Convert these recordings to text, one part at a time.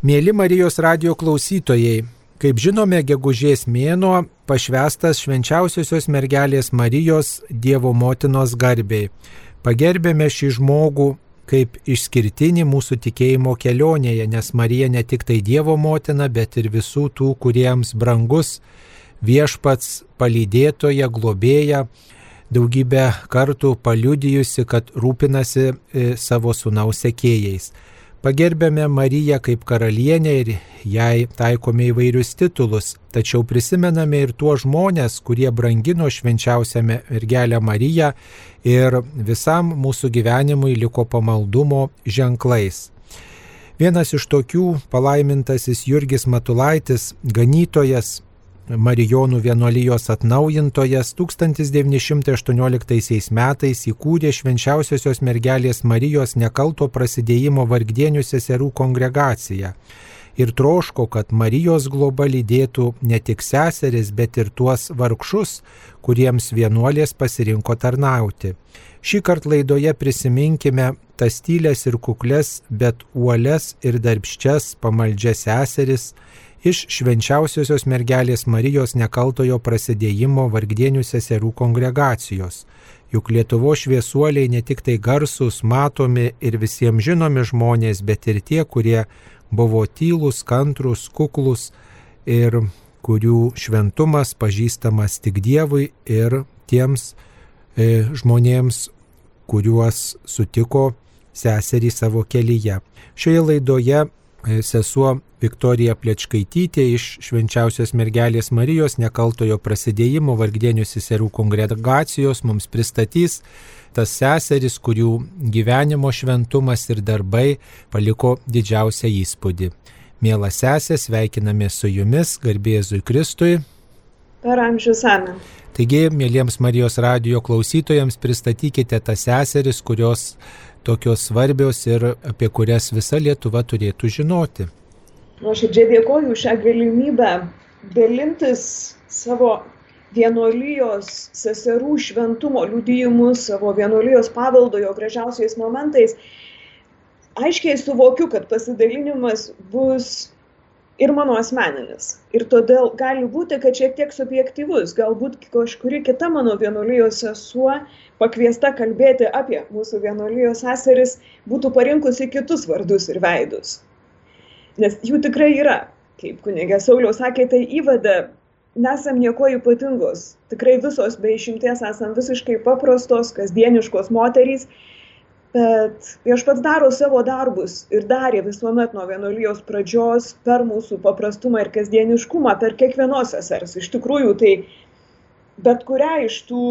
Mėly Marijos radio klausytojai, kaip žinome, gegužės mėnuo pašvestas švenčiausiosios mergelės Marijos Dievo motinos garbiai. Pagerbėme šį žmogų kaip išskirtinį mūsų tikėjimo kelionėje, nes Marija ne tik tai Dievo motina, bet ir visų tų, kuriems brangus viešpats palydėtoja, globėja, daugybę kartų paliudijusi, kad rūpinasi e, savo sunaus sekėjais. Pagerbėme Mariją kaip karalienę ir jai taikome įvairius titulus, tačiau prisimename ir tuos žmonės, kurie brangino švenčiausią mergelę Mariją ir visam mūsų gyvenimui liko pamaldumo ženklais. Vienas iš tokių palaimintasis Jurgis Matulaitis, ganytojas, Marijonų vienuolijos atnaujintojas 1918 metais įkūrė švenčiausiosios mergelės Marijos nekalto prasidėjimo vargdienių seserų kongregaciją ir troško, kad Marijos globa lydėtų ne tik seseris, bet ir tuos vargšus, kuriems vienuolės pasirinko tarnauti. Šį kartą laidoje prisiminkime tas tylės ir kuklės, bet uoles ir darbščias pamaldžias seseris, iš švenčiausiosios mergelės Marijos nekaltojo prasidėjimo vargdienių seserų kongregacijos. Juk Lietuvo šviesuoliai ne tik tai garsus, matomi ir visiems žinomi žmonės, bet ir tie, kurie buvo tylus, kantrus, kuklus ir kurių šventumas pažįstamas tik Dievui ir tiems e, žmonėms, kuriuos sutiko seserį savo kelyje. Šioje laidoje sesuo Viktorija Plečkaitytė iš švenčiausios mergelės Marijos nekaltojo prasidėjimo vargdienių seserų kongregacijos mums pristatys tas seseris, kurių gyvenimo šventumas ir darbai paliko didžiausią įspūdį. Mėla sesė, sveikiname su jumis, garbėzui Kristui. Per amžius amen. Taigi, mėlyjams Marijos radio klausytojams pristatykite tas seseris, kurios tokios svarbios ir apie kurias visa Lietuva turėtų žinoti nuoširdžiai dėkoju šią galimybę dalintis savo vienuolijos seserų šventumo liudijimus, savo vienuolijos paveldo jo gražiausiais momentais. Aiškiai suvokiu, kad pasidalinimas bus ir mano asmeninis. Ir todėl gali būti, kad šiek tiek subjektivus, galbūt kažkuri kita mano vienuolijos sesuo pakviesta kalbėti apie mūsų vienuolijos seseris būtų parinkusi kitus vardus ir veidus nes jų tikrai yra. Kaip kunigė Sauliau sakė, tai įvada, nesam nieko ypatingos. Tikrai visos be išimties esam visiškai paprastos, kasdieniškos moterys, bet viešpats daro savo darbus ir darė visuomet nuo vienuolijos pradžios per mūsų paprastumą ir kasdieniškumą, per kiekvienos sesers. Iš tikrųjų, tai bet kurią iš tų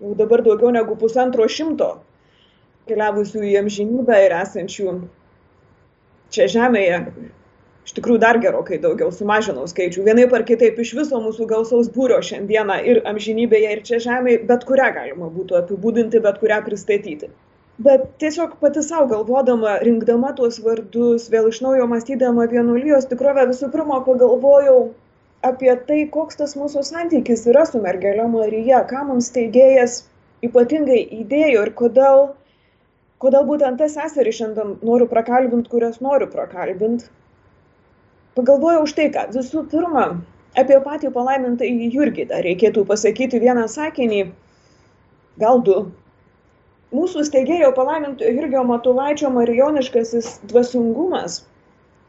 jau dabar daugiau negu pusantro šimto keliavusių į amžinybę ir esančių čia žemėje iš tikrųjų dar gerokai daugiau sumažinau skaičių vienaip ar kitaip iš viso mūsų gausaus būrio šiandieną ir amžinybėje ir čia žemėje bet kurią galima būtų apibūdinti bet kurią pristatyti bet tiesiog pati sau galvodama rinkdama tuos vardus vėl iš naujo mąstydama vienuolijos tikrovę visų pirma pagalvojau apie tai koks tas mūsų santykis yra su mergele marija ką mums steigėjas ypatingai įdėjo ir kodėl kodėl būtent tas seserį šiandien noriu prakalbint, kurias noriu prakalbint. Pagalvojau už tai, ką visų pirma, apie patį palaimintą į Jurgį dar reikėtų pasakyti vieną sakinį, gal du. Mūsų steigėjo palaiminto Jurgio Matulaičio marijoniškasis dvasingumas,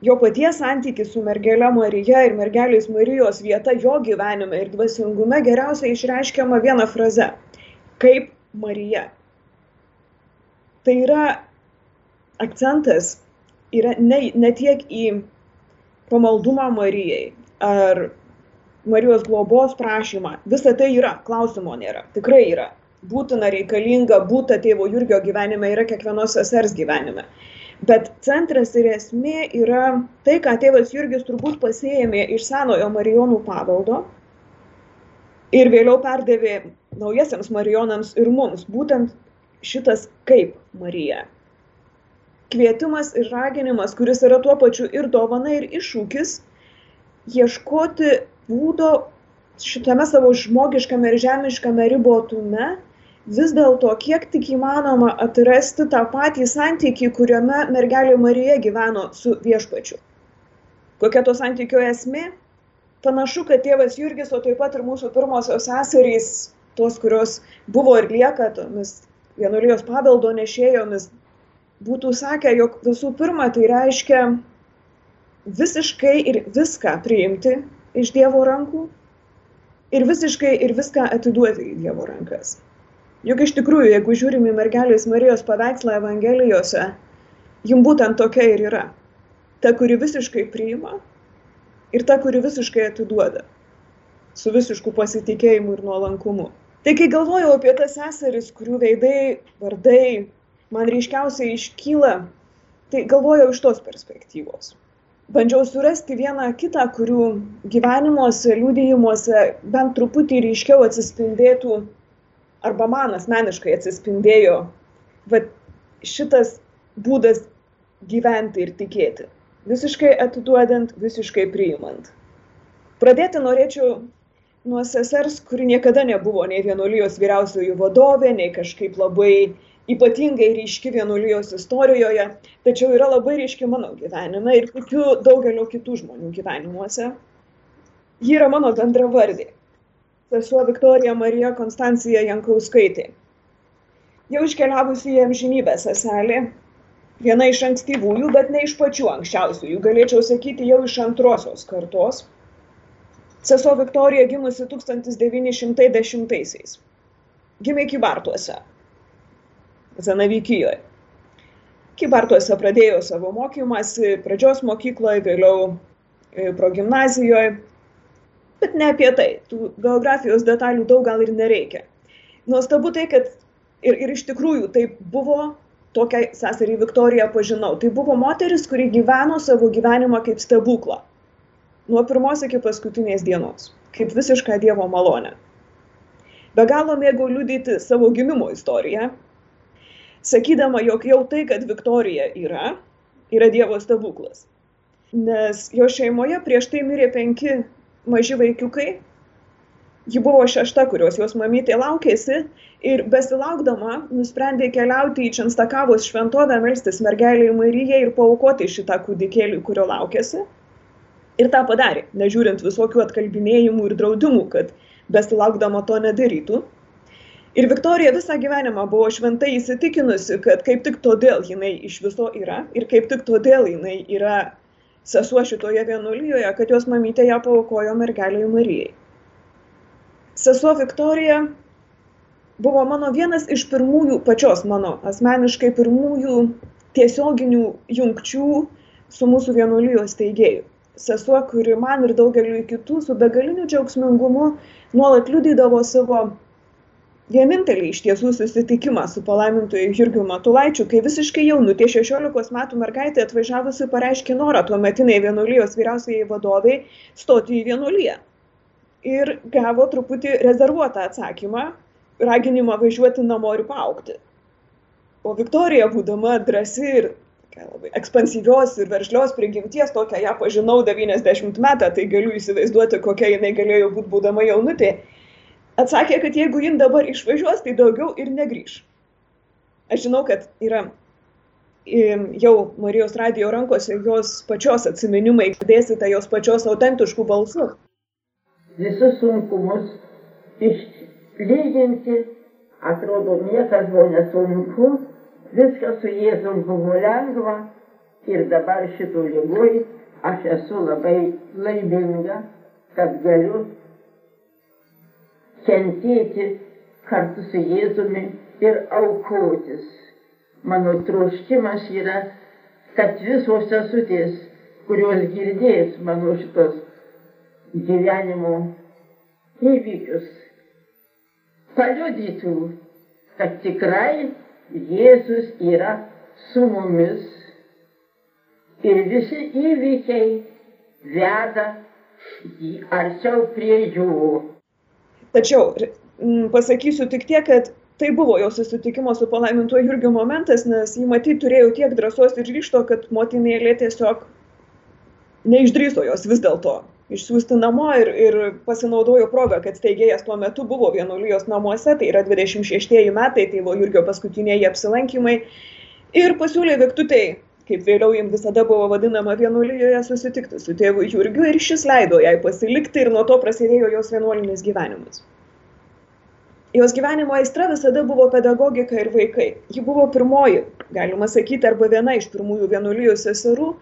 jo paties santykis su mergelė Marija ir mergelės Marijos vieta jo gyvenime ir dvasingume geriausiai išreiškiama viena fraze - kaip Marija tai yra akcentas yra ne, ne tiek į pamaldumą Marijai ar Marijos globos prašymą. Visa tai yra, klausimo nėra, tikrai yra. Būtina, reikalinga, būta tėvo Jurgio gyvenime yra kiekvienos sesers gyvenime. Bet centras ir esmė yra tai, ką tėvas Jurgis turbūt pasėjėmė iš senojo Marijonų paveldo ir vėliau perdavė naujasiams Marijonams ir mums. Būtent šitas kaip Marija. Kvietimas ir raginimas, kuris yra tuo pačiu ir dovana, ir iššūkis, ieškoti būdo šitame savo žmogiškame ir žemiškame ribotume, vis dėlto kiek tik įmanoma atrasti tą patį santykį, kuriame mergelė Marija gyveno su viešpačiu. Kokia to santykio esmė? Panašu, kad tėvas Jurgis, o taip pat ir mūsų pirmosios seserys, tos, kurios buvo ir lieka tomis vienuolijos paveldo nešėjomis, būtų sakę, jog visų pirma tai reiškia visiškai ir viską priimti iš Dievo rankų ir visiškai ir viską atiduoti į Dievo rankas. Juk iš tikrųjų, jeigu žiūrim į mergelės Marijos paveikslą Evangelijose, jum būtent tokia ir yra. Ta, kuri visiškai priima ir ta, kuri visiškai atiduoda. Su visišku pasitikėjimu ir nuolankumu. Tai kai galvojau apie tas seseris, kurių veidai, vardai man ryškiausiai iškyla, tai galvojau iš tos perspektyvos bandžiau surasti vieną kitą, kurių gyvenimuose, liūdėjimuose bent truputį ryškiau atsispindėtų, arba man asmeniškai atsispindėjo, va šitas būdas gyventi ir tikėti. Visiškai atiduodant, visiškai priimant. Pradėti norėčiau nuo sesers, kuri niekada nebuvo nei vienuolijos vyriausiojų vadovė, nei kažkaip labai ypatingai ryški vienuolijos istorijoje, tačiau yra labai ryški mano gyvenime ir tikiu daugelio kitų žmonių gyvenimuose. Ji yra mano bendra vardė. Sesuo Viktorija Marija Konstancija Jankauskaitė. Jau iškeliavusi į amžinybę seselė, viena iš ankstyvųjų, bet ne iš pačių anksčiausiųjų, galėčiau sakyti jau iš antrosios kartos. Sesuo Viktorija gimusi 1910-aisiais. Gimė Kybartuose, Zanavykijoje. Kybartuose pradėjo savo mokymąsi pradžios mokykloje, vėliau progimnazijoje. Bet ne apie tai. Tų biografijos detalių daug gal ir nereikia. Nuostabu tai, kad ir, ir iš tikrųjų tai buvo tokią seserį Viktoriją pažinau. Tai buvo moteris, kuri gyveno savo gyvenimą kaip stebuklą. Nuo pirmos iki paskutinės dienos. Kaip visišką Dievo malonę. Be galo mėgau liudyti savo gimimo istoriją, sakydama, jog jau tai, kad Viktorija yra, yra Dievo stebuklas. Nes jo šeimoje prieš tai mirė penki maži vaikiukai, ji buvo šešta, kurios jos mamytė laukėsi ir besilaukdama nusprendė keliauti į Čenstakavos šventovę, melstis mergelį Marijai ir paukoti šitą kūdikėlį, kurio laukėsi. Ir tą padarė, nežiūrint visokių atkalbinėjimų ir draudimų, kad besilaukdama to nedarytų. Ir Viktorija visą gyvenimą buvo šventai įsitikinusi, kad kaip tik todėl jinai iš viso yra ir kaip tik todėl jinai yra sesuo šitoje vienuolyjoje, kad jos mamytė ją paukojo mergeliai Marijai. Sesuo Viktorija buvo mano vienas iš pirmųjų, pačios mano asmeniškai pirmųjų tiesioginių jungčių su mūsų vienuolijos teigėjų. Sesuo, kuri man ir daugeliu kitų su begaliniu džiaugsmingumu nuolat liudydavo savo vienintelį iš tiesų susitikimą su palaimintoju Jurgiu Matulaičiu, kai visiškai jaunutė 16 metų mergaitė atvažiavusi pareiškė norą tuo metiniai vienuolijos vyriausiai vadoviai stoti į vienuoliją. Ir gavo truputį rezervuotą atsakymą, raginimą važiuoti namo ir paaukti. O Viktorija, būdama drasi ir labai ekspansyvios ir veržlios prigimties, tokią ją pažinau 90 metą, tai galiu įsivaizduoti, kokia jinai galėjo būti būdama jaunutė atsakė, kad jeigu jin dabar išvažiuos, tai daugiau ir negrįž. Aš žinau, kad yra jau Marijos radijo rankose jos pačios atsiminimai, dėsite jos pačios autentiškų balsų. Visus sunkumus išlyginti, atrodo, niekas buvo nesunku, viskas su Jėzum buvo lengva ir dabar šitų lygoj aš esu labai laiminga, kad galiu kentėti kartu su Jėzumi ir aukotis. Mano troškimas yra, kad visos sesutės, kurios girdės mano šitos gyvenimo įvykius, paliudytų, kad tikrai Jėzus yra su mumis ir visi įvykiai veda arčiau prie jų. Tačiau pasakysiu tik tiek, kad tai buvo jo susitikimo su palaimintuoju Jurgiu momentas, nes jį matyti turėjo tiek drąsos ir ryšto, kad motinėlė tiesiog neišdryso jos vis dėlto išsiųsti namo ir, ir pasinaudojo progą, kad steigėjas tuo metu buvo vienuolijos namuose, tai yra 26 metai, tai buvo Jurgio paskutiniai apsilankymai. Ir pasiūlė Viktutei kaip vėliau jam visada buvo vadinama vienuolijoje, susitikti su tėvu Jurgiu ir šis leido jai pasilikti ir nuo to prasidėjo jos vienuolinis gyvenimas. Jos gyvenimo aistra visada buvo pedagogika ir vaikai. Ji buvo pirmoji, galima sakyti, arba viena iš pirmųjų vienuolijos seserų,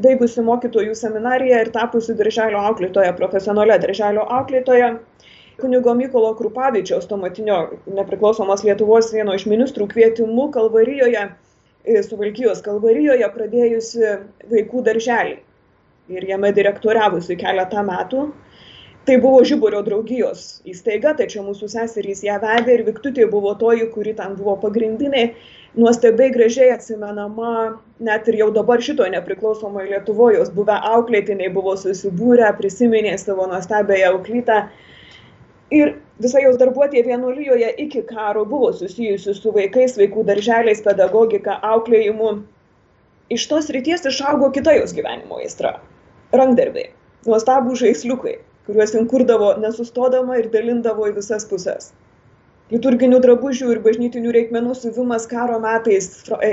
baigusi mokytojų seminariją ir tapusi darželio auklėtoja, profesionalė darželio auklėtoja. Kunigo Mykolo Krupavičiaus, tuometinio nepriklausomos Lietuvos vieno iš ministrų kvietimu Kalvarijoje, Suvalkijos Kalvarijoje pradėjusi vaikų darželį ir jame direktoriavusi keletą metų. Tai buvo Žiburio draugijos įstaiga, tačiau mūsų seserys ją vedė ir Viktutė buvo toji, kuri ten buvo pagrindinė nuostabiai gražiai atsimenama net ir jau dabar šitoje nepriklausomoje Lietuvoje, jos buvę auklėtiniai buvo susibūrę, prisiminė savo nuostabiąją auklytą. Ir visa jos darbuotė vienuolyjoje iki karo buvo susijusi su vaikais, vaikų darželiais, pedagogika, auklėjimu. Iš tos ryties išaugo kita jos gyvenimo aistra - rankdarbiai, nuostabų žaisliukai, kuriuos jin kurdavo nesustodama ir dalindavo į visas puses liturginių drabužių ir bažnytinių reikmenų siuvimas karo metais e,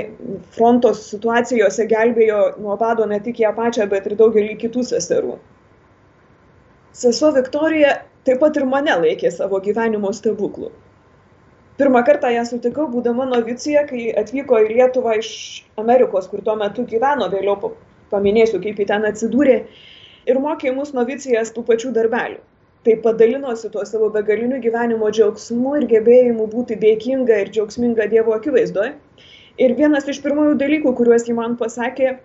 fronto situacijose gelbėjo nuo bado ne tik ją pačią, bet ir daugelį kitų seserų. Sesuo Viktorija taip pat ir mane laikė savo gyvenimo stebuklų. Pirmą kartą ją sutikau, būdama novicija, kai atvyko į Lietuvą iš Amerikos, kur tuo metu gyveno, vėliau paminėsiu, kaip į ten atsidūrė, ir mokė mus novicijas tų pačių darbelių tai padalinosi tuo savo begaliniu gyvenimo džiaugsmu ir gebėjimu būti dėkinga ir džiaugsminga Dievo akivaizdoje. Ir vienas iš pirmųjų dalykų, kuriuos ji man pasakė,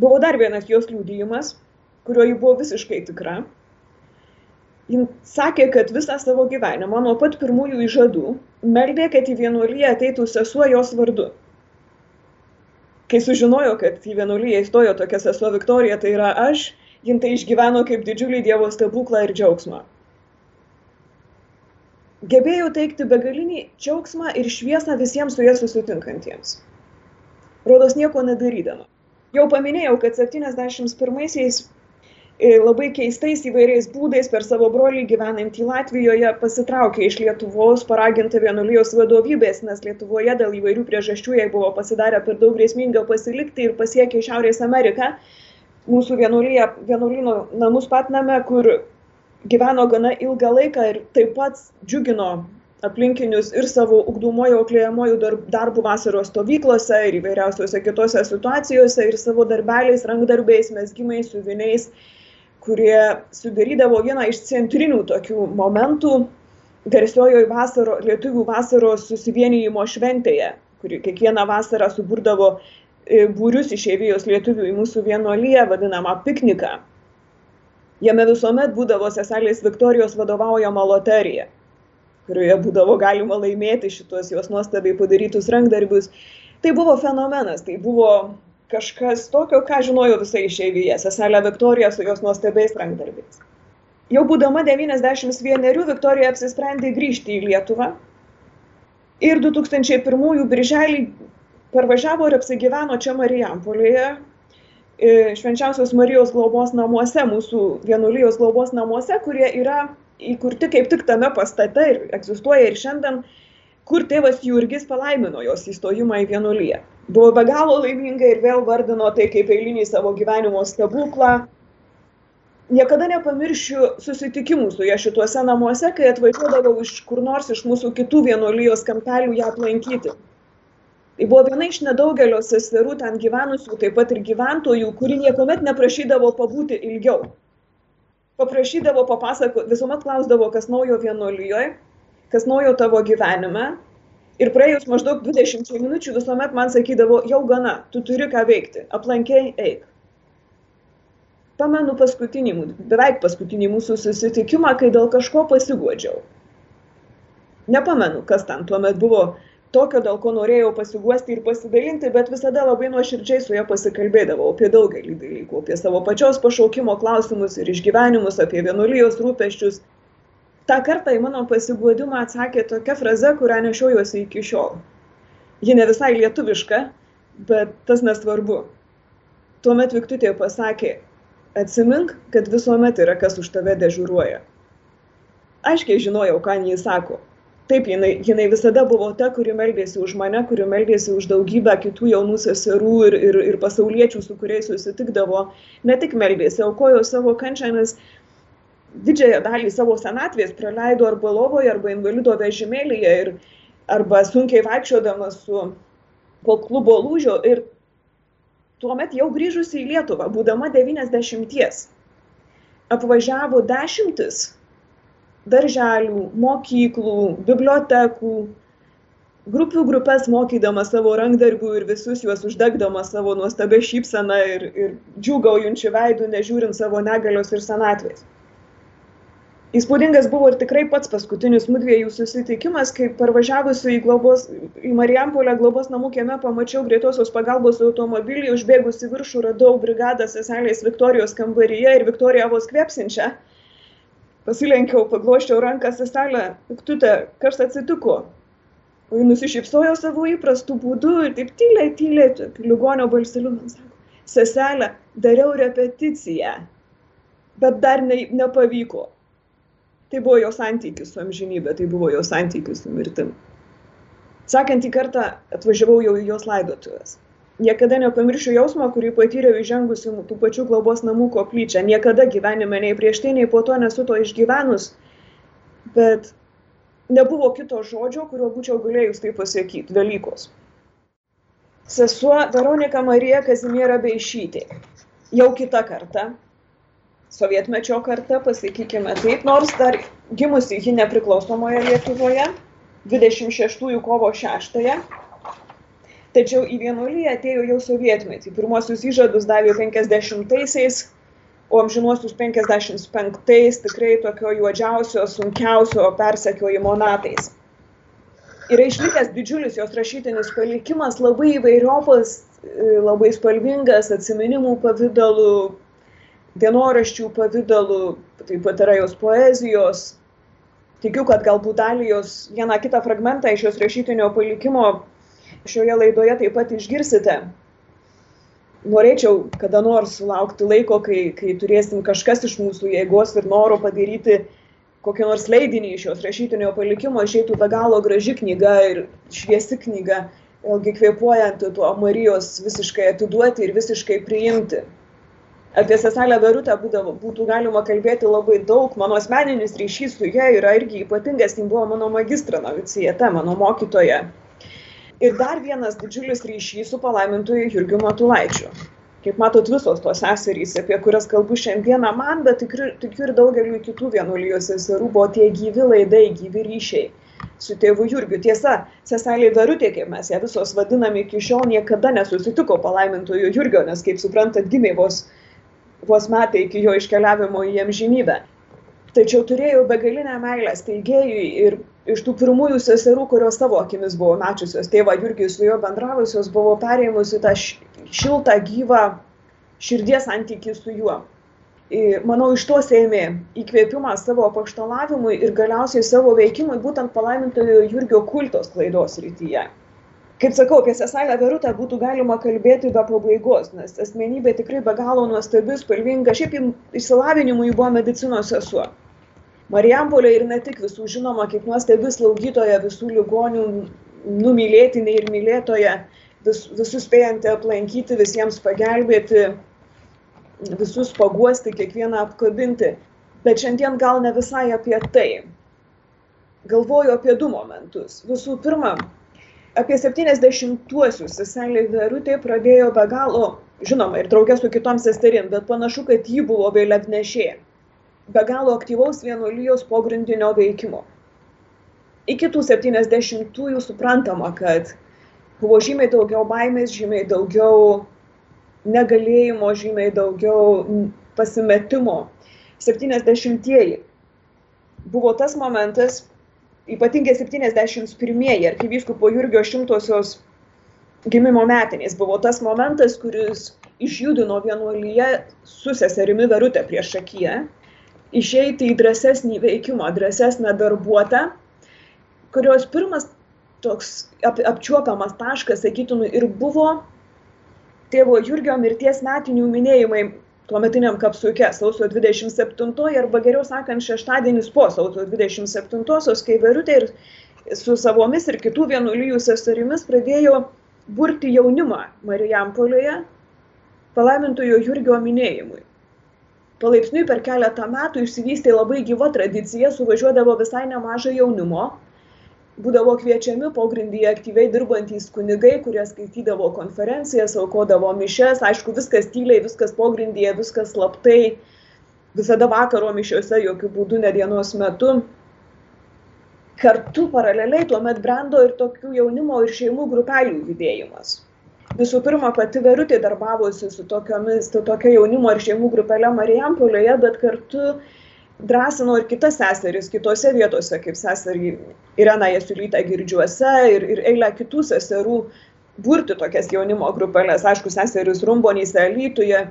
buvo dar vienas jos liūdėjimas, kuriuo ji buvo visiškai tikra. Jis sakė, kad visą savo gyvenimą nuo pat pirmųjų įžadų meldė, kad į vienuolyje ateitų sesuo jos vardu. Kai sužinojo, kad į vienuolyje įstojo tokia sesuo Viktorija, tai yra aš, jin tai išgyveno kaip didžiulį Dievo stebuklą ir džiaugsmą. Gebėjau teikti begalinį džiaugsmą ir šviesą visiems su jie susitinkantiems. Rodos nieko nedarydama. Jau paminėjau, kad 71-aisiais e, labai keistais įvairiais būdais per savo brolį gyvenantį Latvijoje pasitraukė iš Lietuvos paraginta vienuolijos vadovybės, nes Lietuvoje dėl įvairių priežasčių jai buvo pasidarę per daug grėsminga pasilikti ir pasiekė Šiaurės Ameriką. Mūsų vienuolyno namus Patname, kur gyveno gana ilgą laiką ir taip pat džiugino aplinkinius ir savo ugdomojo auklėjamojų darbų vasaros stovyklose ir įvairiausiose kitose situacijose ir savo darbeliais, rankdarbiais, mesgimais, siuviniais, kurie sudarydavo vieną iš centrinių tokių momentų garsiojoje vasaro, lietuvių vasaros susivienijimo šventėje, kuri kiekvieną vasarą suburdavo E, būrius išeivijos lietuvių į mūsų vienuolyje, vadinamą pikniką. Jame visuomet būdavo seselės Viktorijos vadovaujama loterija, kurioje būdavo galima laimėti šitos jos nuostabiai padarytus rankdarbius. Tai buvo fenomenas, tai buvo kažkas tokio, ką žinojo visai išeivyje, seselė Viktorija su jos nuostabiais rankdarbiais. Jau būdama 91 Viktorija apsisprendė grįžti į Lietuvą ir 2001 birželį parvažiavo ir apsigyveno čia Marijampolėje, e, švenčiausios Marijos globos namuose, mūsų vienuolijos globos namuose, kurie yra įkurti kaip tik tame pastate ir egzistuoja ir šiandien, kur tėvas Jurgis palaimino jos įstojimą į vienuoliją. Buvo be galo laiminga ir vėl vardino tai kaip eilinį savo gyvenimo stebuklą. Niekada nepamiršiu susitikimų su ja šituose namuose, kai atvažiuodavau iš kur nors iš mūsų kitų vienuolijos kampelių ją aplankyti. Tai buvo viena iš nedaugelio seserų ten gyvenusių, taip pat ir gyventojų, kuri niekuomet neprašydavo pabūti ilgiau. Paprašydavo papasako, visuomet klausdavo, kas naujo vienuolijoje, kas naujo tavo gyvenime. Ir praėjus maždaug 20 minučių visuomet man sakydavo, jau gana, tu turi ką veikti, aplankiai eik. Pamenu paskutinį, beveik paskutinį mūsų susitikimą, kai dėl kažko pasiguodžiau. Nepamenu, kas ten tuomet buvo tokio, dėl ko norėjau pasiguosti ir pasidalinti, bet visada labai nuoširdžiai su ja pasikalbėdavau apie daugelį dalykų, apie savo pačios pašaukimo klausimus ir išgyvenimus, apie vienuolijos rūpeščius. Ta kartą į mano pasiguodimą atsakė tokia fraze, kurią nešiojuosi iki šiol. Ji ne visai lietuviška, bet tas nesvarbu. Tuomet Viktutė pasakė, atsimink, kad visuomet yra kas už tave dežiūruoja. Aiškiai žinojau, ką jis sako, taip, jinai, jinai visada buvo ta, kuri meldėsi už mane, kuri meldėsi už daugybę kitų jaunų seserų ir, ir, ir pasauliečių, su kuriais susitikdavo. Ne tik meldėsi, aukojo savo kančią, nes didžiąją dalį savo senatvės praleido arba lovoje, arba invalido vežimėlėje, ir, arba sunkiai vaikščiodamas su po klubo lūžio. Ir tuomet jau grįžusi į Lietuvą, būdama 90, apvažiavo dešimtis darželių, mokyklų, bibliotekų, grupių grupės mokydama savo rankdarbių ir visus juos uždegdama savo nuostabę šypseną ir, ir džiugaujančių veidų, nežiūrint savo negalios ir senatvės. Įspūdingas buvo ir tikrai pats paskutinis mudviejų susitikimas, kai parvažiavusi į, globos, į Marijampolę globos namų kieme pamačiau greitosios pagalbos automobilį, užbėgus į viršų radau brigadą seselės Viktorijos kambaryje ir Viktoriją vos kvepsinčią pasilenkiau, pagloščiau ranką seselę, piktutė, kas atsitiko? O ji nusišypsojo savo įprastų būdų ir taip tyliai, tyliai, ligonio balseliu man sako, seselė, dariau repeticiją, bet dar ne, nepavyko. Tai buvo jo santykis su amžinybė, tai buvo jo santykis su mirtim. Sakantį kartą atvažiavau jau į jos laidotuvės niekada nepamiršiu jausmo, kurį patyriau įžengusi tų pačių globos namų koplyčią. Niekada gyvenime nei prieš tai, nei po to nesu to išgyvenus, bet nebuvo kito žodžio, kuriuo būčiau galėjus tai pasakyti - Velykos. Sesuo Veronika Marija Kazimiera Beišytė. Jau kita karta, sovietmečio karta, pasakykime taip, nors dar gimusi ji nepriklausomoje Lietuvoje, 26 kovo 6 tačiau į vienuoliją atėjo jau sovietmetį. Pirmosius įžadus davė 50-aisiais, o amžinuosius 55-ais tikrai tokio juodžiausio, sunkiausio persekiojimo metais. Yra išlikęs didžiulis jos rašytinis palikimas, labai įvairiopas, labai spalvingas, atsiminimų pavydalu, dienoraščių pavydalu, taip pat yra jos poezijos. Tikiu, kad galbūt dalį jos vieną kitą fragmentą iš jos rašytinio palikimo šioje laidoje taip pat išgirsite. Norėčiau kada nors sulaukti laiko, kai, kai turėsim kažkas iš mūsų jėgos ir noro padaryti kokį nors leidinį iš jos rašytinio palikimo, išeitų be galo graži knyga ir šviesi knyga, vėlgi kvepuojanti tuo Marijos visiškai atiduoti ir visiškai priimti. Apie seselę Verutę būdavo, būtų galima kalbėti labai daug, mano asmeninis ryšys su ja yra irgi ypatingas, ji buvo mano magistra novicijete, mano mokytoja ir dar vienas didžiulis ryšys su palaimintuoju Jurgiu Matulaičiu. Kaip matot, visos tos seserys, apie kurias kalbu šiandieną man, bet tikiu ir daugeliu kitų vienuolijos seserų buvo tie gyvi laidai, gyvi ryšiai su tėvu Jurgiu. Tiesa, seselė Verutė, kaip mes ją visos vadiname iki šiol, niekada nesusitiko palaimintojo Jurgio, nes, kaip suprantat, gimė vos, vos metai iki jo iškeliavimo į amžinybę. Tačiau turėjau begalinę meilę steigėjui ir iš tų pirmųjų seserų, kurios savo akimis buvo mačiusios tėvą Jurgijų su juo bendravusios, buvo perėmusi tą šiltą, gyvą širdies santykį su juo. Manau, iš to sėmė įkvėpimą savo paštalavimui ir galiausiai savo veikimui būtent palaimintojo Jurgio kultos klaidos rytyje. Kaip sakau, apie Sesalę Verutę būtų galima kalbėti be pabaigos, nes asmenybė tikrai be galo nuostabi, spalvinga, šiaip išsilavinimu jų buvo medicinos sesuo. Marijampolė ir ne tik visų žinoma kaip nuostabi slaugytoja, visų ligonių numylėtinė ir mylėtoja, vis, visus spėjanti aplankyti, visiems pagelbėti, visus paguosti, kiekvieną apkabinti. Bet šiandien gal ne visai apie tai. Galvoju apie du momentus. Visų pirma, apie 70-uosius seselė Verutė pradėjo be galo, žinoma, ir draugė su kitom seserim, bet panašu, kad ji buvo vėliavnešė be galo aktyvaus vienuolijos pogrindinio veikimo. Iki tų 70-ųjų suprantama, kad buvo žymiai daugiau baimės, žymiai daugiau negalėjimo, žymiai daugiau pasimetimo. 70-ieji buvo tas momentas, ypatingai 71-ieji arkivyskupo Jurgio šimtosios gimimo metinės buvo tas momentas, kuris išjudino vienuolyje su seserimi Verutė prieš akiją išeiti į drąsesnį veikimą, drąsesnę darbuotę, kurios pirmas toks ap, apčiuopiamas taškas, sakytum, ir buvo tėvo Jurgio mirties metinių minėjimai tuometiniam kapsuke sausio 27 arba geriau sakant šeštadienis po sausio 27-osios, kai Verutė ir, su savomis ir kitų vienuolijų seserimis pradėjo burti jaunimą Marijampolėje palaimintojo Jurgio minėjimui. Palaipsniui per keletą metų išsivystė labai gyva tradicija, suvažiuodavo visai nemažai jaunimo, būdavo kviečiami pogrindyje aktyviai dirbantys kunigai, kurie skaitydavo konferencijas, aukodavo mišes, aišku, viskas tyliai, viskas pogrindyje, viskas slaptai, visada vakaro mišiuose, jokių būdų ne dienos metu. Kartu paraleliai tuomet brendo ir tokių jaunimo ir šeimų grupelių judėjimas. Visų pirma, pati Verutė darbavosi su, tokiomis, su tokia jaunimo ir šeimų grupelė Marijampolėje, bet kartu drąsino ir kitas seseris kitose vietose, kaip seserį Irena Jasulytė girdžiuose ir, ir eilę kitų seserų burti tokias jaunimo grupelės, aišku, seseris Rumbonyse, Lytuje.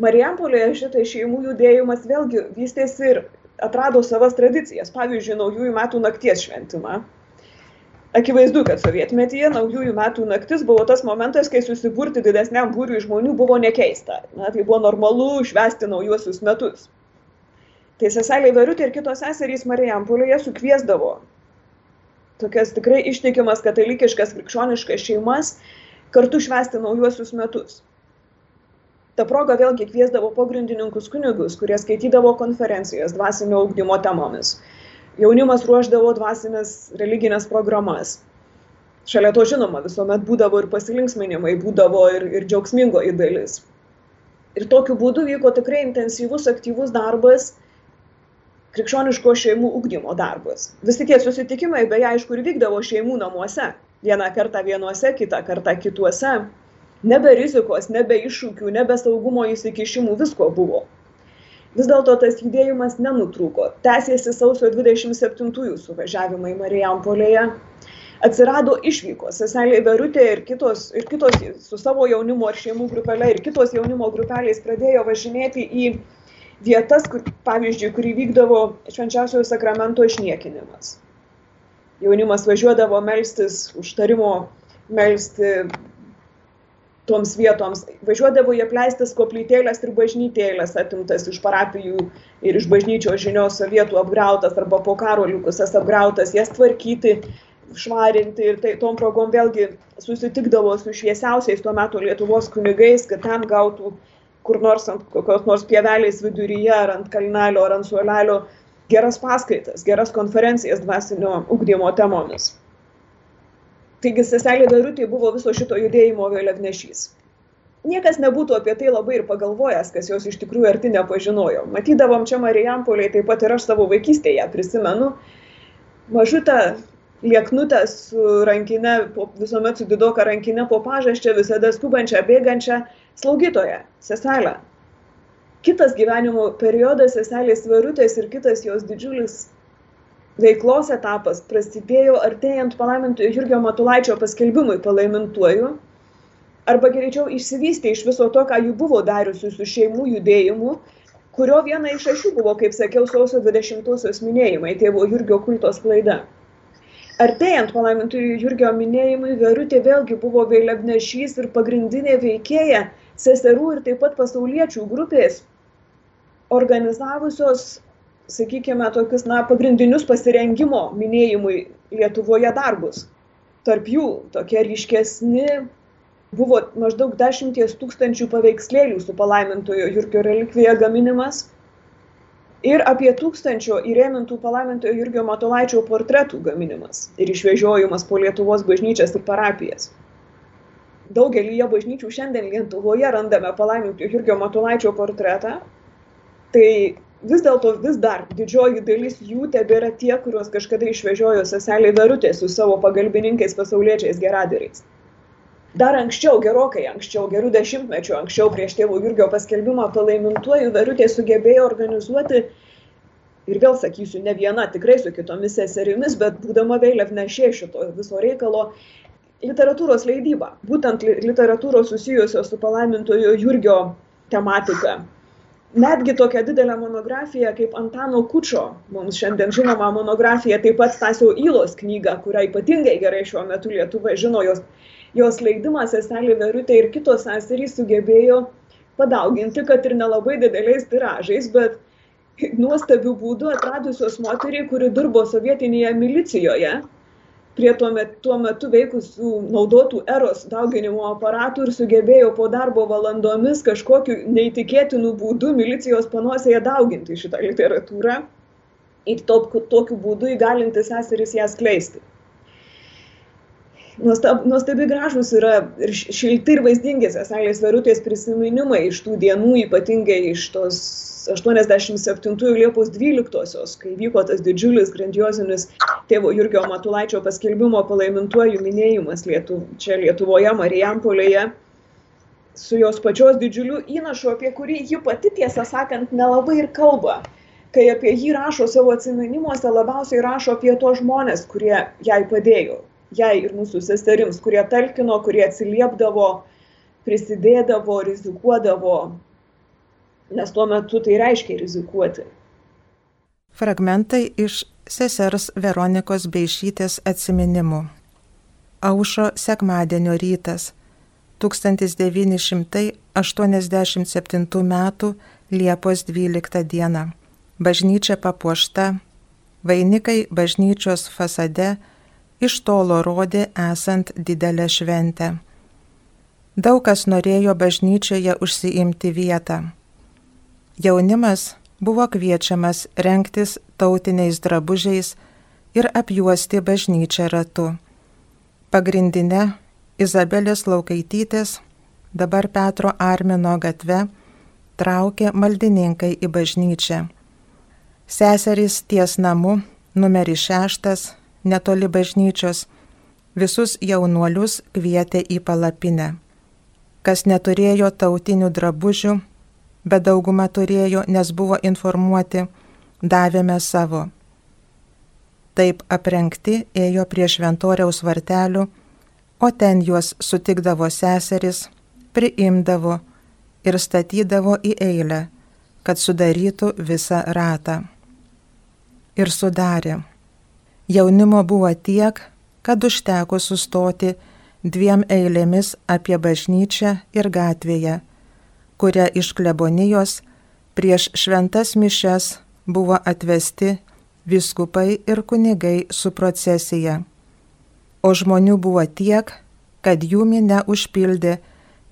Marijampolėje šitai šeimų judėjimas vėlgi vystėsi ir atrado savas tradicijas, pavyzdžiui, naujųjų metų nakties šventimą. Akivaizdu, kad sovietmetyje naujųjų metų naktis buvo tas momentas, kai susiburti didesniam būriui žmonių buvo nekeista. Na, tai buvo normalu švesti naujuosius metus. Tai seselė Verutė ir kitos seserys Marijampolėje sukviesdavo tokias tikrai ištikimas katalikiškas krikščioniškas šeimas kartu švesti naujuosius metus. Ta proga vėlgi kviesdavo pogrindininkus kunigus, kurie skaitydavo konferencijas dvasinio augdymo temomis. Jaunimas ruoždavo dvasinės religinės programas. Šalia to žinoma, visuomet būdavo ir pasilinksminimai, būdavo ir, ir džiaugsmingoji dalis. Ir tokiu būdu vyko tikrai intensyvus, aktyvus darbas krikščioniško šeimų ugdymo darbus. Visi tie susitikimai, beje, aišku, ir vykdavo šeimų namuose. Vieną kartą vienuose, kitą kartą kituose. Nebe rizikos, nebe iššūkių, nebe saugumo įsikišimų, visko buvo. Vis dėlto tas judėjimas nenutrūko. Tęsėsi sausio 27-ųjų suvažiavimai Marijampolėje. Atsirado išvykos. Seselė Verutė ir kitos, ir kitos su savo jaunimo ar šeimų grupelė ir kitos jaunimo grupelės pradėjo važinėti į vietas, kur, pavyzdžiui, kur įvykdavo švenčiausiojo sakramento išniekinimas. Jaunimas važiuodavo melstis, užtarimo melsti toms vietoms. Važiuodavo jie pleistis koplytėlės ir bažnytėlės, atimtas iš parapijų ir iš bažnyčios žinios sovietų apgrautas arba po karo likusias apgrautas, jas tvarkyti, švarinti ir tai tom progom vėlgi susitikdavo su šviesiausiais tuo metu Lietuvos kunigais, kad ten gautų kur nors ant kokios nors pievelės viduryje, ar ant kalnelio, ar ant suolelio, geras paskaitas, geras konferencijas dvasinio ugdymo temomis. Taigi seselė Darutė buvo viso šito judėjimo vėliavnešys. Niekas nebūtų apie tai labai ir pagalvojęs, kas jos iš tikrųjų arti nepažinojo. Matydavom čia Marijampoliai, taip pat ir aš savo vaikystėje prisimenu, mažutę lieknutę su rankinė, visuomet su didoka rankinė po pažaščia, visada skubančią, bėgančią, slaugytoja, seselė. Kitas gyvenimo periodas seselės Verutės ir kitas jos didžiulis veiklos etapas prasidėjo artėjant palaimintojo Jurgio Matulaičio paskelbimui palaimintuoju, arba greičiau išsivystė iš viso to, ką jų buvo dariusi su šeimų judėjimu, kurio viena iš ašių buvo, kaip sakiau, sausio 20-osios minėjimai, tėvo Jurgio kultos klaida. Artėjant palaimintojo Jurgio minėjimui, Verutė vėlgi buvo vėliavnešys ir pagrindinė veikėja seserų ir taip pat pasauliečių grupės organizavusios, sakykime, tokius, na, pagrindinius pasirengimo minėjimui Lietuvoje darbus. Tarp jų tokie ryškesni buvo maždaug dešimties tūkstančių paveikslėlių su palaimintojo Jurgio relikvija gaminimas ir apie tūkstančio įrėmintų palaimintojo Jurgio Matolaičio portretų gaminimas ir išvežiojimas po Lietuvos bažnyčias ir parapijas daugelyje bažnyčių šiandien Lietuvoje randame palaimintojo Jurgio Matulaičio portretą, tai vis dėlto vis dar didžioji dalis jų tebėra tie, kuriuos kažkada išvežiojo seselė Verutė su savo pagalbininkais pasauliečiais geraderiais. Dar anksčiau, gerokai anksčiau, gerų dešimtmečių anksčiau, prieš tėvų Jurgio paskelbimą palaimintuoju, Verutė sugebėjo organizuoti ir vėl sakysiu, ne viena, tikrai su kitomis seserimis, bet būdama vėliavnešė šito viso reikalo, literatūros leidybą, būtent literatūros susijusios su palaimintojo Jurgio tematika. Netgi tokia didelė monografija kaip Antano Kučio, mums šiandien žinoma monografija, taip pat Stasio Įlos knyga, kurią ypatingai gerai šiuo metu Lietuva žino, jos, jos leidimas seselė Verutė ir kitos seserys sugebėjo padauginti, kad ir nelabai dideliais tiražais, bet nuostabių būdų atradusios moteriai, kuri dirbo sovietinėje milicijoje prie tuo metu, tuo metu veikusių naudotų eros dauginimo aparatų ir sugebėjo po darbo valandomis kažkokiu neįtikėtinu būdu milicijos panosėje dauginti šitą literatūrą ir to, tokiu būdu įgalinti seseris ją skleisti. Nuostab, nuostabi gražus yra ir šilti ir vaizdingi seselės verutės prisiminimai iš tų dienų, ypatingai iš tos 87 Liepos 12-osios, kai vyko tas didžiulis, grandiozinis tėvo Jurgio Matulaičio paskelbimo palaimintuoju minėjimas Lietu, čia Lietuvoje, Marijampolėje, su jos pačios didžiuliu įnašu, apie kurį ji pati tiesą sakant nelabai ir kalba. Kai apie jį rašo savo atsiminimuose, labiausiai rašo apie tos žmonės, kurie jai padėjo, jai ir mūsų sesterims, kurie talkino, kurie atsiliepdavo, prisidėdavo, rizikuodavo, nes tuo metu tai reiškia rizikuoti. Fragmentai iš sesers Veronikos Beišytės atsiminimų. Aušo sekmadienio rytas 1987 m. Liepos 12 d. Bažnyčia papuošta, vainikai bažnyčios fasade iš tolo rodė esant didelę šventę. Daug kas norėjo bažnyčioje užsiimti vietą jaunimas buvo kviečiamas renktis tautiniais drabužiais ir apjuosti bažnyčią ratu. Pagrindinė Izabelės Laukaitytės, dabar Petro Armino gatve, traukė maldininkai į bažnyčią. Seserys ties namu, numeris šeštas, netoli bažnyčios, visus jaunuolius kvietė į palapinę. Kas neturėjo tautinių drabužių, bet dauguma turėjo, nes buvo informuoti, davėme savo. Taip aprengti ėjo prie šventoriaus vartelių, o ten juos sutikdavo seseris, priimdavo ir statydavo į eilę, kad sudarytų visą ratą. Ir sudarė. Jaunimo buvo tiek, kad užteko sustoti dviem eilėmis apie bažnyčią ir gatvėje kuria iš klebonijos prieš šventas mišes buvo atvesti viskupai ir kunigai su procesija. O žmonių buvo tiek, kad jų minę užpildė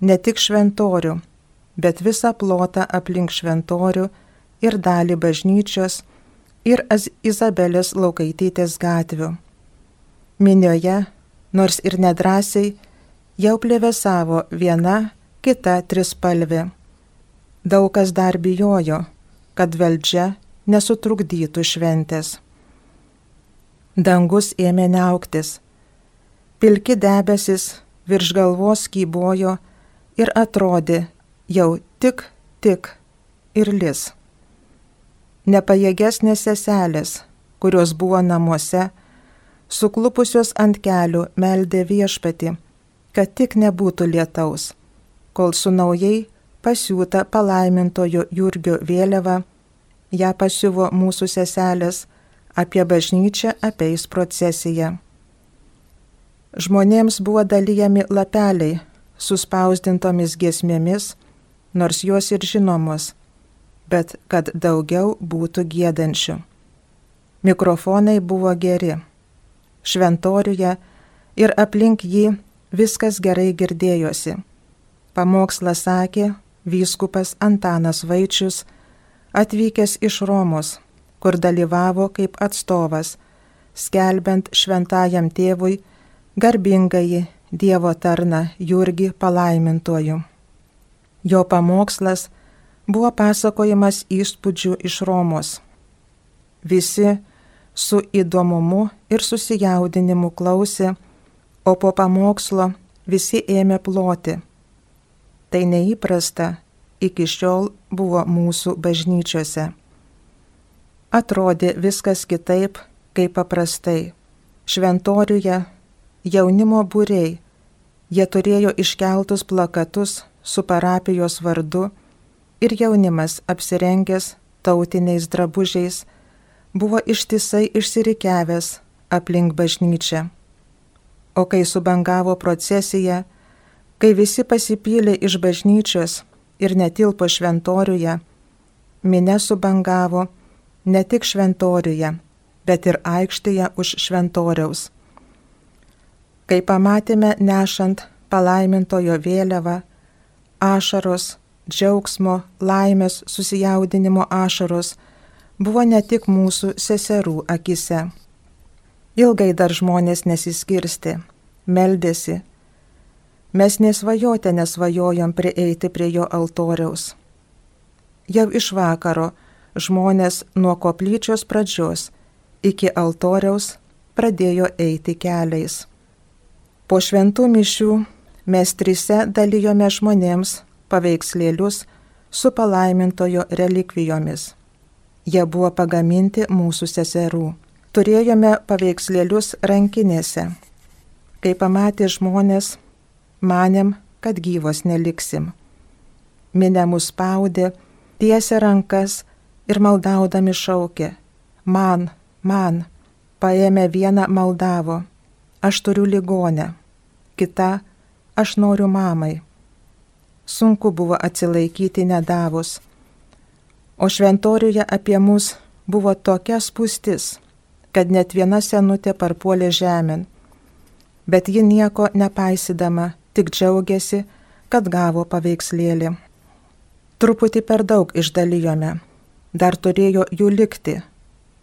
ne tik šventorių, bet visą plotą aplink šventorių ir dalį bažnyčios ir Izabelės laukaitytės gatvių. Minioje, nors ir nedrasiai, jau plėvesavo viena kita trispalvė. Daug kas dar bijojo, kad valdžia nesutrukdytų šventės. Dangus ėmė neauktis. Pilki debesis virš galvos kybojo ir atrodė jau tik, tik ir lis. Nepajėgesnės seselės, kurios buvo namuose, suklupusios ant kelių meldė viešpati, kad tik nebūtų lietaus, kol su naujai pasiūta palaimintojo Jurgio vėliava, ją pasiuvo mūsų seselės, apie bažnyčią apeis procesiją. Žmonėms buvo dalyjami lapeliai su spausdintomis giesmėmis, nors jos ir žinomos, bet kad daugiau būtų gėdančių. Mikrofonai buvo geri. Šventoriuje ir aplink jį viskas gerai girdėjosi. Pamokslą sakė vyskupas Antanas Vaičius, atvykęs iš Romos, kur dalyvavo kaip atstovas, skelbiant šventajam tėvui garbingai Dievo tarną Jurgi palaimintuoju. Jo pamokslas buvo pasakojimas įspūdžių iš Romos. Visi su įdomumu ir susijaudinimu klausė, o po pamokslo visi ėmė ploti Tai neįprasta iki šiol buvo mūsų bažnyčiose. Atrodė viskas kitaip, kaip paprastai. Šventoriuje jaunimo būrei, jie turėjo iškeltus plakatus su parapijos vardu ir jaunimas apsirengęs tautiniais drabužiais buvo ištisai išsirikiavęs aplink bažnyčią. O kai subangavo procesija, Kai visi pasipylė iš bažnyčios ir netilpo šventoriuje, minė subangavo ne tik šventoriuje, bet ir aikštėje už šventoriaus. Kai pamatėme nešant palaimintojo vėliavą, ašaros, džiaugsmo, laimės, susijaudinimo ašaros buvo ne tik mūsų seserų akise. Ilgai dar žmonės nesiskirsti, meldėsi. Mes nesvajotę nesvajojom prieiti prie jo altoriaus. Jau iš vakaro žmonės nuo koplyčios pradžios iki altoriaus pradėjo eiti keliais. Po šventų mišių mes trise dalyjome žmonėms paveikslėlius su palaimintojo relikvijomis. Jie buvo pagaminti mūsų seserų. Turėjome paveikslėlius rankinėse. Kai pamatė žmonės, manėm, kad gyvos neliksim. Minė mus spaudė, tiesė rankas ir maldaudami šaukė. Man, man, paėmė vieną maldavo, aš turiu ligonę, kita, aš noriu mamai. Sunku buvo atsilaikyti nedavus. O šventoriuje apie mus buvo tokia spūstis, kad net viena senutė parpuolė žemėn. Bet ji nieko nepaisydama, tik džiaugiasi, kad gavo paveikslėlį. Truputį per daug išdalijome, dar turėjo jų likti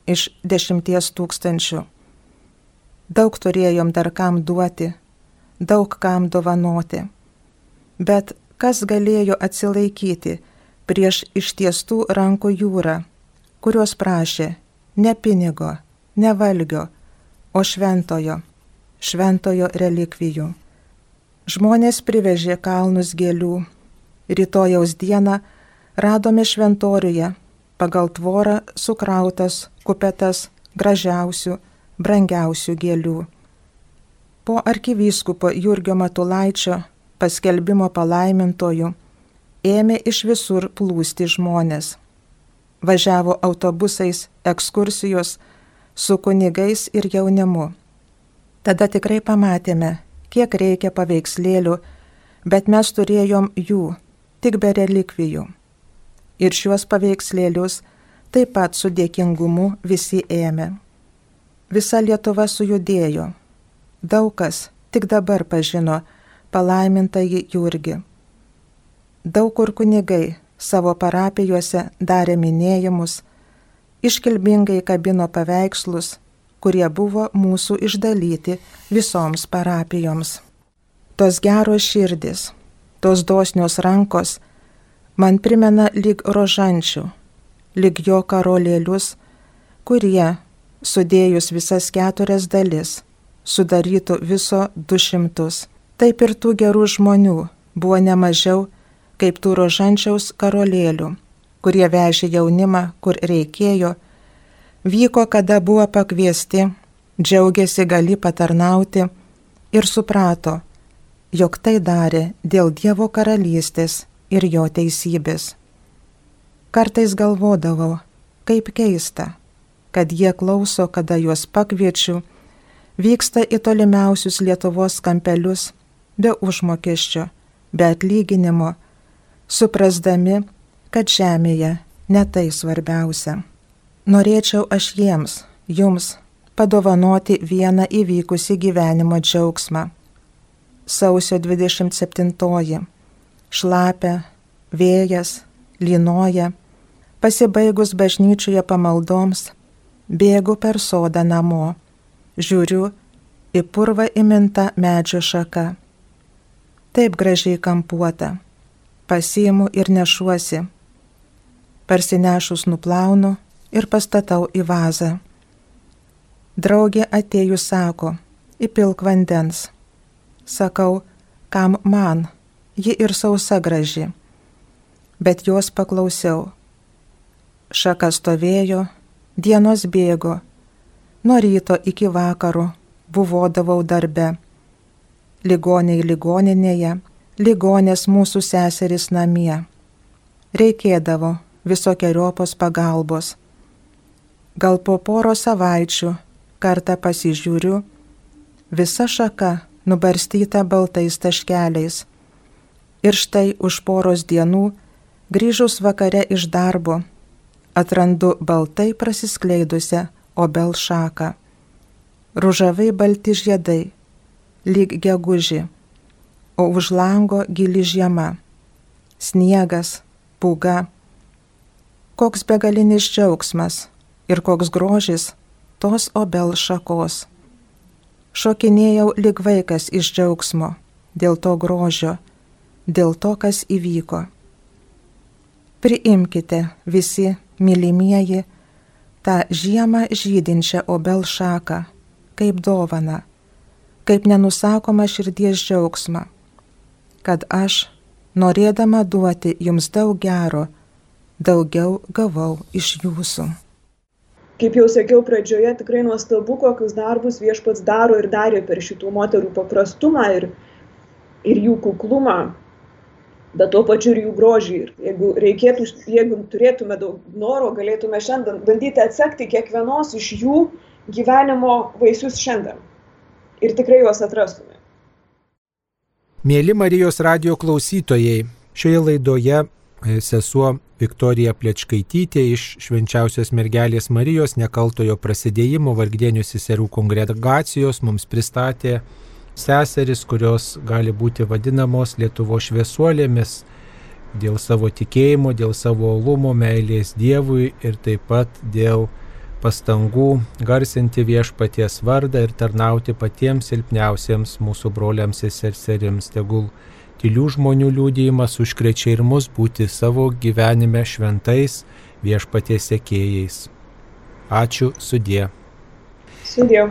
iš dešimties tūkstančių. Daug turėjom dar kam duoti, daug kam dovanoti. Bet kas galėjo atsilaikyti prieš ištiestų rankų jūrą, kurios prašė ne pinigo, ne valgio, o šventojo, šventojo relikvijų. Žmonės privežė kalnus gėlių. Rytojaus dieną radome šventoriuje pagal tvorą sukrautas kupetas gražiausių, brangiausių gėlių. Po arkivyskupo Jurgio Matulaičio paskelbimo palaimintojų ėmė iš visur plūsti žmonės. Važiavo autobusais ekskursijos su kunigais ir jaunimu. Tada tikrai pamatėme, kiek reikia paveikslėlių, bet mes turėjom jų, tik be relikvijų. Ir šiuos paveikslėlius taip pat su dėkingumu visi ėmė. Visa Lietuva sujudėjo. Daug kas tik dabar pažino palaimintąjį Jurgį. Daug kur kunigai savo parapijuose darė minėjimus, iškilbingai kabino paveikslus, kurie buvo mūsų išdalyti visoms parapijoms. Tos geros širdis, tos dosnios rankos man primena lyg rožančių, lyg jo karolėlius, kurie, sudėjus visas keturias dalis, sudarytų viso du šimtus. Taip ir tų gerų žmonių buvo nemažiau kaip tų rožančiaus karolėlių, kurie vežė jaunimą, kur reikėjo, vyko, kada buvo pakviesti, džiaugiasi gali patarnauti ir suprato, jog tai darė dėl Dievo karalystės ir jo teisybės. Kartais galvodavau, kaip keista, kad jie klauso, kada juos pakviečiu, vyksta į tolimiausius Lietuvos kampelius be užmokesčio, be atlyginimo, suprasdami, kad žemėje ne tai svarbiausia. Norėčiau aš jiems, jums, padovanoti vieną įvykusi gyvenimo džiaugsmą. Sausio 27 šlapia, vėjas, lynoja, pasibaigus bažnyčioje pamaldoms, bėgu per sodą namo, žiūriu į purvą įmintą medžio šaką. Taip gražiai kampuota, pasiimu ir nešuosi. Parsinešus nuplaunu ir pastatau į vazą. Draugė atėjus sako, įpilk vandens. Sakau, kam man, ji ir sausa graži. Bet jos paklausiau. Šaka stovėjo, dienos bėgo, nuo ryto iki vakaro buvodavau darbe. Ligoniai ligoninėje, ligonės mūsų seserys namie. Reikėdavo visokiojopos pagalbos. Gal po poro savaičių kartą pasižiūriu, visa šaka nubarstyta baltais taškeliais Ir štai už poros dienų, grįžus vakare iš darbo, atrandu baltai prasiskleidusią obel šaką. Ružavai balti žiedai, lyg geguži, o už lango gili žiema, sniegas, pūga. Koks begalinis džiaugsmas ir koks grožis tos obel šakos. Šokinėjau lyg vaikas iš džiaugsmo dėl to grožio, dėl to, kas įvyko. Priimkite visi, mylimieji, tą žiemą žydinčią obel šaką, kaip dovana, kaip nenusakoma širdies džiaugsmą, kad aš, norėdama duoti jums daug gero, daugiau gavau iš jūsų. Kaip jau sakiau pradžioje, tikrai nuostabu, kokius darbus viešpats daro ir darė per šitų moterų paprastumą ir, ir jų kuklumą, bet tuo pačiu ir jų grožį. Ir jeigu reikėtų, jeigu turėtume daug noro, galėtume šiandien bandyti atsekti kiekvienos iš jų gyvenimo vaisius šiandien. Ir tikrai juos atrastume. Mėly Marijos radio klausytojai, šioje laidoje e, sesuo Viktorija Plečkaitytė iš Švenčiausios mergelės Marijos nekaltojo prasidėjimo Vargdienių seserų kongregacijos mums pristatė seseris, kurios gali būti vadinamos Lietuvo šviesuolėmis dėl savo tikėjimo, dėl savo olumo, meilės Dievui ir taip pat dėl pastangų garsinti viešpaties vardą ir tarnauti patiems silpniausiems mūsų broliams ir seserims. Tegul tylių žmonių liūdėjimas užkrečia ir mus būti savo gyvenime šventais viešpaties sekėjais. Ačiū sudė. Sudė.